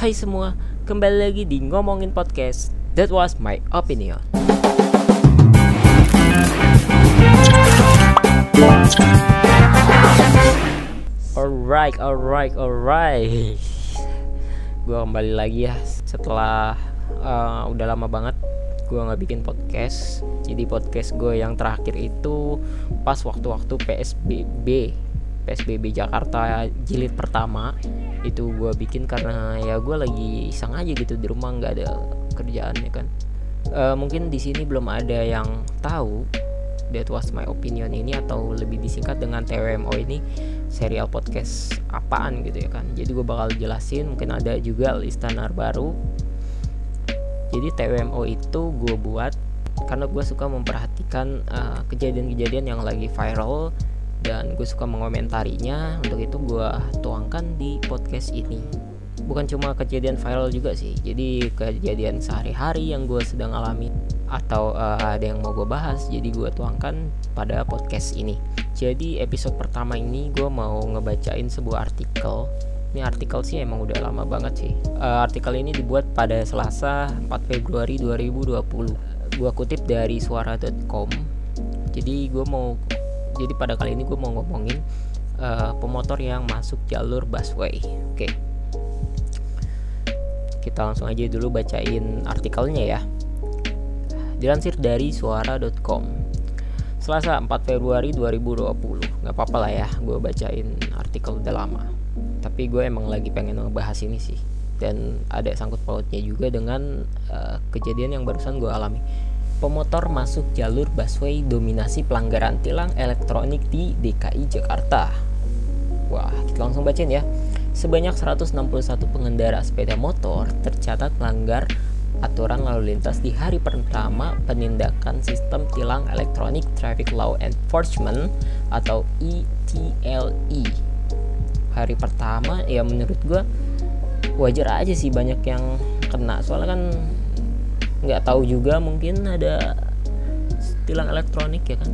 Hai semua, kembali lagi di Ngomongin Podcast. That was my opinion. Alright, alright, alright. Gue kembali lagi ya. Setelah uh, udah lama banget gue nggak bikin podcast. Jadi podcast gue yang terakhir itu pas waktu-waktu PSBB PSBB Jakarta jilid pertama itu gue bikin karena ya gue lagi iseng aja gitu di rumah nggak ada kerjaan ya kan. Uh, mungkin di sini belum ada yang tahu that was my opinion ini atau lebih disingkat dengan TWMO ini serial podcast apaan gitu ya kan. Jadi gue bakal jelasin mungkin ada juga listener baru. Jadi TWMO itu gue buat karena gue suka memperhatikan kejadian kejadian-kejadian yang lagi viral dan gue suka mengomentarinya. Untuk itu gue tuangkan di podcast ini. Bukan cuma kejadian viral juga sih. Jadi kejadian sehari-hari yang gue sedang alami atau uh, ada yang mau gue bahas jadi gue tuangkan pada podcast ini. Jadi episode pertama ini gue mau ngebacain sebuah artikel. Ini artikel sih emang udah lama banget sih. Uh, artikel ini dibuat pada Selasa 4 Februari 2020 gue kutip dari suara.com jadi gue mau jadi pada kali ini gue mau ngomongin uh, pemotor yang masuk jalur busway. Oke. Kita langsung aja dulu bacain artikelnya ya. Dilansir dari suara.com Selasa 4 Februari 2020 nggak apa-apa lah ya gue bacain artikel udah lama. Tapi gue emang lagi pengen ngebahas ini sih. Dan ada sangkut pautnya juga dengan uh, kejadian yang barusan gue alami pemotor masuk jalur busway dominasi pelanggaran tilang elektronik di DKI Jakarta wah kita langsung bacain ya Sebanyak 161 pengendara sepeda motor tercatat melanggar aturan lalu lintas di hari pertama penindakan sistem tilang elektronik Traffic Law Enforcement atau ETLE. E. Hari pertama ya menurut gue wajar aja sih banyak yang kena soalnya kan nggak tahu juga mungkin ada tilang elektronik ya kan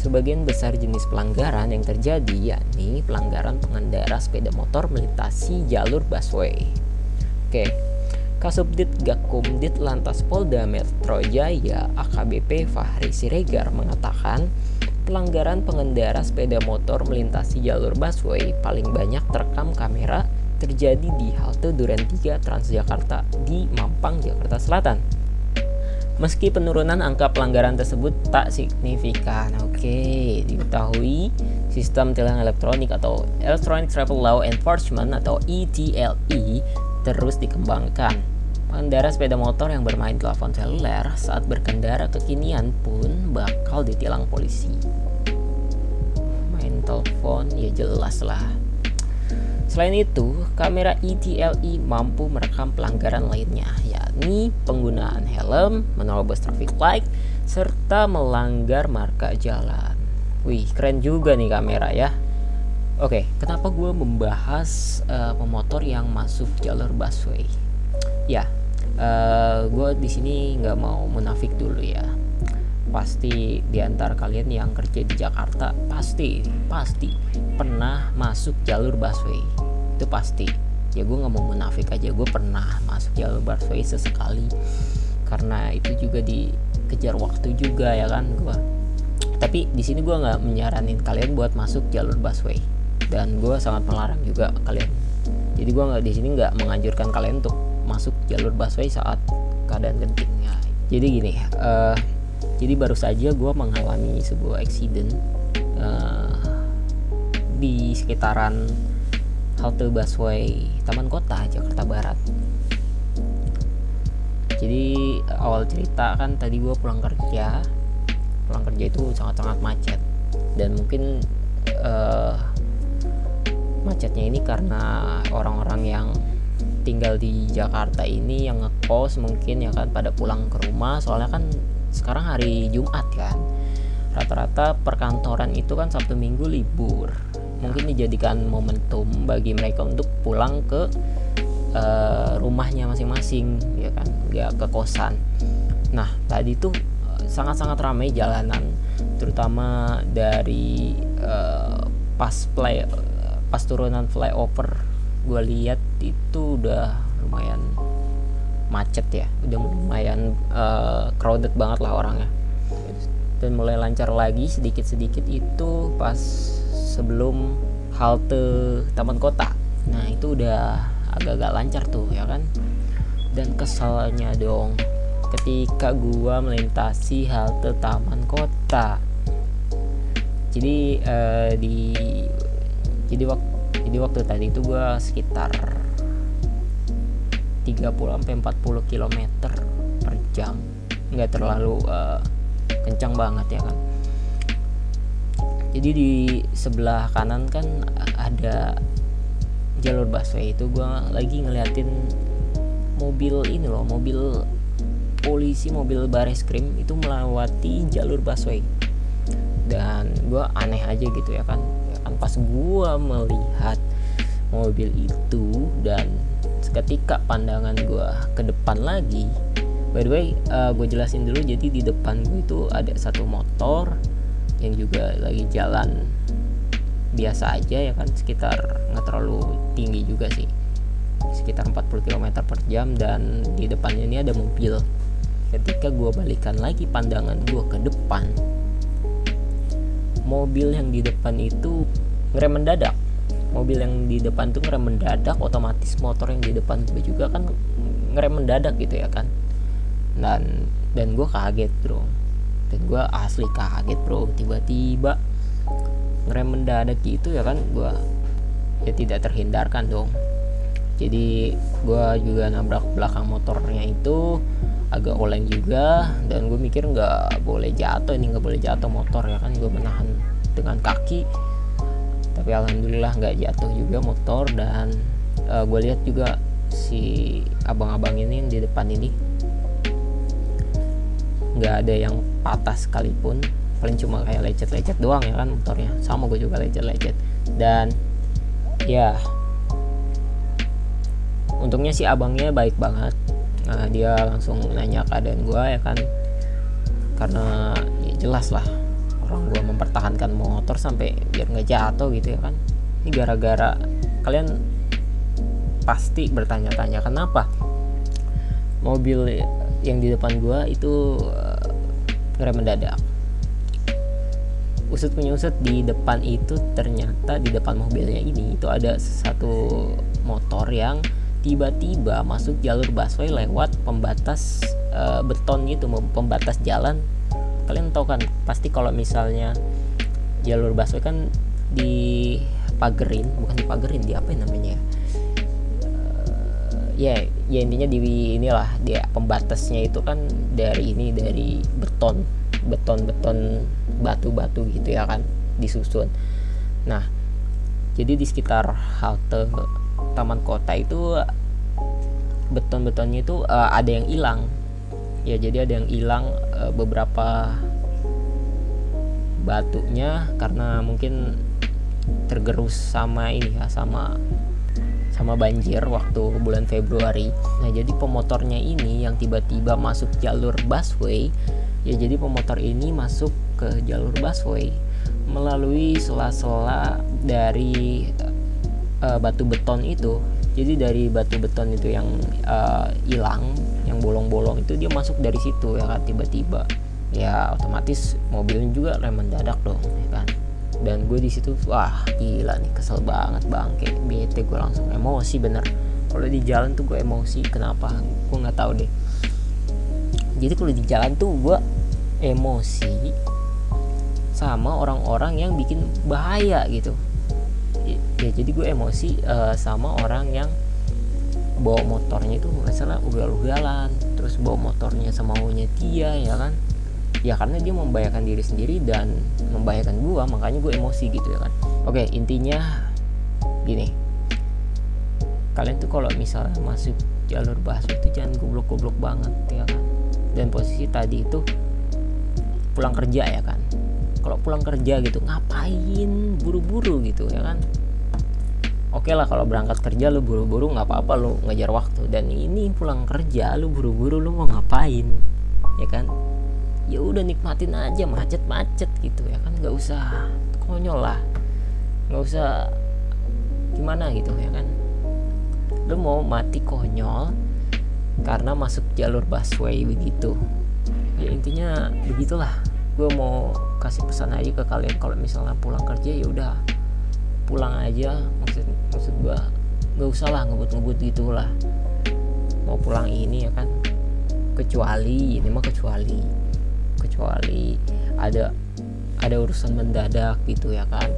Sebagian besar jenis pelanggaran yang terjadi yakni pelanggaran pengendara sepeda motor melintasi jalur busway. Oke, Kasubdit Gakumdit Lantas Polda Metro Jaya AKBP Fahri Siregar mengatakan pelanggaran pengendara sepeda motor melintasi jalur busway paling banyak terekam kamera terjadi di halte Duren 3 Transjakarta di Mampang, Jakarta Selatan. Meski penurunan angka pelanggaran tersebut tak signifikan. Oke, diketahui sistem tilang elektronik atau Electronic Travel Law Enforcement atau ETLE e terus dikembangkan. Pengendara sepeda motor yang bermain telepon seluler saat berkendara kekinian pun bakal ditilang polisi. Main telepon ya jelas lah. Selain itu, kamera ETLE e mampu merekam pelanggaran lainnya, yakni penggunaan helm, menerobos traffic light, serta melanggar marka jalan. Wih, keren juga nih kamera ya. Oke, kenapa gue membahas uh, pemotor yang masuk jalur busway? Ya, uh, gue di sini nggak mau munafik dulu ya. Pasti di antara kalian yang kerja di Jakarta pasti pasti pernah masuk jalur busway. Itu pasti. Ya gue nggak mau munafik aja. Gue pernah masuk jalur busway sesekali. Karena itu juga dikejar waktu juga ya kan gue tapi di sini gue nggak menyaranin kalian buat masuk jalur busway. Dan gue sangat melarang juga kalian. Jadi gue nggak di sini nggak menganjurkan kalian untuk masuk jalur busway saat keadaan genting. Ya jadi gini uh, jadi baru saja gue mengalami sebuah accident uh, di sekitaran halte busway Taman Kota Jakarta Barat. Jadi awal cerita kan tadi gue pulang kerja. Pulang kerja itu sangat-sangat macet. Dan mungkin uh, macetnya ini karena orang-orang yang tinggal di Jakarta ini yang ngekos mungkin ya kan pada pulang ke rumah. Soalnya kan sekarang hari Jumat kan. Rata-rata perkantoran itu kan Sabtu Minggu libur. Mungkin dijadikan momentum bagi mereka untuk pulang ke uh, rumahnya masing-masing ya kan? Nggak ke kosan. Nah tadi tuh eh, sangat-sangat ramai jalanan terutama dari uh, pas play pas turunan flyover. Gue lihat itu udah lumayan macet ya. Udah lumayan uh, crowded banget lah orangnya. Dan mulai lancar lagi sedikit-sedikit itu pas sebelum halte Taman Kota. Nah itu udah agak-agak lancar tuh ya kan? Dan kesalnya dong ketika gua melintasi halte Taman Kota. Jadi uh, di jadi waktu jadi waktu tadi itu gua sekitar 30 sampai 40 km per jam. Nggak terlalu uh, kencang banget ya kan jadi di sebelah kanan kan ada jalur busway itu gue lagi ngeliatin mobil ini loh mobil polisi mobil baris krim itu melewati jalur busway. Dan gue aneh aja gitu ya kan kan pas gue melihat mobil itu dan seketika pandangan gue ke depan lagi by the way uh, gue jelasin dulu jadi di depan gue itu ada satu motor yang juga lagi jalan biasa aja ya kan sekitar nggak terlalu tinggi juga sih. Sekitar 40 km per jam dan di depannya ini ada mobil. Ketika gue balikan lagi pandangan gue ke depan mobil yang di depan itu ngerem mendadak mobil yang di depan tuh ngerem mendadak otomatis motor yang di depan gue juga kan ngerem mendadak gitu ya kan. Dan dan gue kaget bro. Dan gue asli kaget bro. Tiba-tiba ngerem mendadak gitu ya kan gue ya tidak terhindarkan dong. Jadi gue juga nabrak belakang motornya itu agak oleng juga dan gue mikir nggak boleh jatuh ini nggak boleh jatuh motor ya kan. Gue menahan dengan kaki tapi alhamdulillah nggak jatuh juga motor dan uh, gue lihat juga si abang-abang ini di depan ini nggak ada yang patah sekalipun. Paling cuma kayak lecet-lecet doang ya kan motornya. Sama gue juga lecet-lecet. Dan ya untungnya si abangnya baik banget. Nah, dia langsung nanya keadaan gue ya kan. Karena ya jelas lah gue mempertahankan motor sampai biar nggak jatuh gitu ya kan. Ini gara-gara kalian pasti bertanya-tanya kenapa? Mobil yang di depan gue itu ngerem mendadak. Usut punya usut di depan itu ternyata di depan mobilnya ini itu ada satu motor yang tiba-tiba masuk jalur busway lewat pembatas uh, beton gitu pembatas jalan kalian tahu kan pasti kalau misalnya jalur busway kan di pagerin bukan di pagerin di apa yang namanya? Uh, ya ya intinya di inilah dia pembatasnya itu kan dari ini dari beton beton beton batu-batu gitu ya kan disusun. Nah jadi di sekitar halte taman kota itu beton-betonnya itu uh, ada yang hilang ya jadi ada yang hilang uh, beberapa batunya karena mungkin tergerus sama ini ya sama sama banjir waktu bulan Februari. Nah, jadi pemotornya ini yang tiba-tiba masuk jalur busway ya jadi pemotor ini masuk ke jalur busway melalui sela-sela dari uh, batu beton itu jadi dari batu beton itu yang hilang uh, yang bolong-bolong itu dia masuk dari situ ya kan tiba-tiba. Ya otomatis mobilnya juga rem mendadak dong ya kan. Dan gue di situ wah gila nih kesel banget bangke bete gue langsung. Emosi bener. Kalau di jalan tuh gue emosi kenapa? Gue nggak tahu deh. Jadi kalau di jalan tuh gue emosi sama orang-orang yang bikin bahaya gitu ya jadi gue emosi uh, sama orang yang bawa motornya itu misalnya ugal-ugalan terus bawa motornya sama maunya dia ya kan? Ya karena dia membahayakan diri sendiri dan membahayakan gue makanya gue emosi gitu ya kan? Oke intinya gini. Kalian tuh kalau misalnya masuk jalur bahasa itu jangan goblok-goblok banget ya kan? Dan posisi tadi itu pulang kerja ya kan? Kalau pulang kerja gitu ngapain buru-buru gitu ya kan oke lah kalau berangkat kerja lu buru-buru nggak apa-apa lu ngejar waktu. Dan ini pulang kerja lu buru-buru lu mau ngapain? Ya kan? Ya udah nikmatin aja macet-macet gitu ya kan? Nggak usah konyol lah. Nggak usah gimana gitu ya kan? Lu mau mati konyol karena masuk jalur busway begitu. Ya intinya begitulah. Gue mau kasih pesan aja ke kalian kalau misalnya pulang kerja ya udah pulang aja maksud maksud gue nggak usah lah ngebut-ngebut gitulah mau pulang ini ya kan kecuali ini mah kecuali kecuali ada ada urusan mendadak gitu ya kan.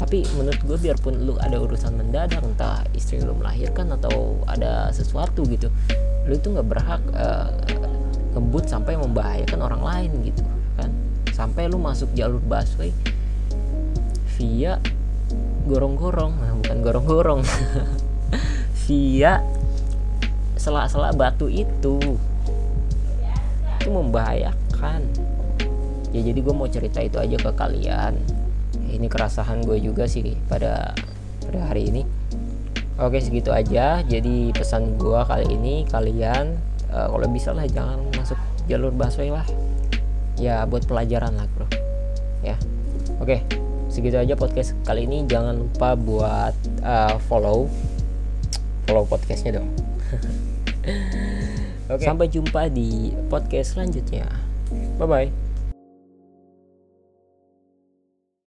Tapi menurut gue biarpun lu ada urusan mendadak entah istri lu melahirkan atau ada sesuatu gitu lu itu nggak berhak uh, ngebut sampai membahayakan orang lain gitu kan. Sampai lu masuk jalur busway via gorong-gorong. Nah bukan gorong-gorong. Via selak-selak batu itu. Itu membahayakan. Ya jadi gue mau cerita itu aja ke kalian. Ini kerasahan gue juga sih pada pada hari ini. Oke segitu aja. Jadi pesan gue kali ini kalian uh, kalau bisa lah jangan masuk jalur busway lah. Ya buat pelajaran lah bro. Ya. Oke segitu aja podcast kali ini. Jangan lupa buat uh, follow. Follow podcastnya dong. Okay. sampai jumpa di podcast selanjutnya. Bye bye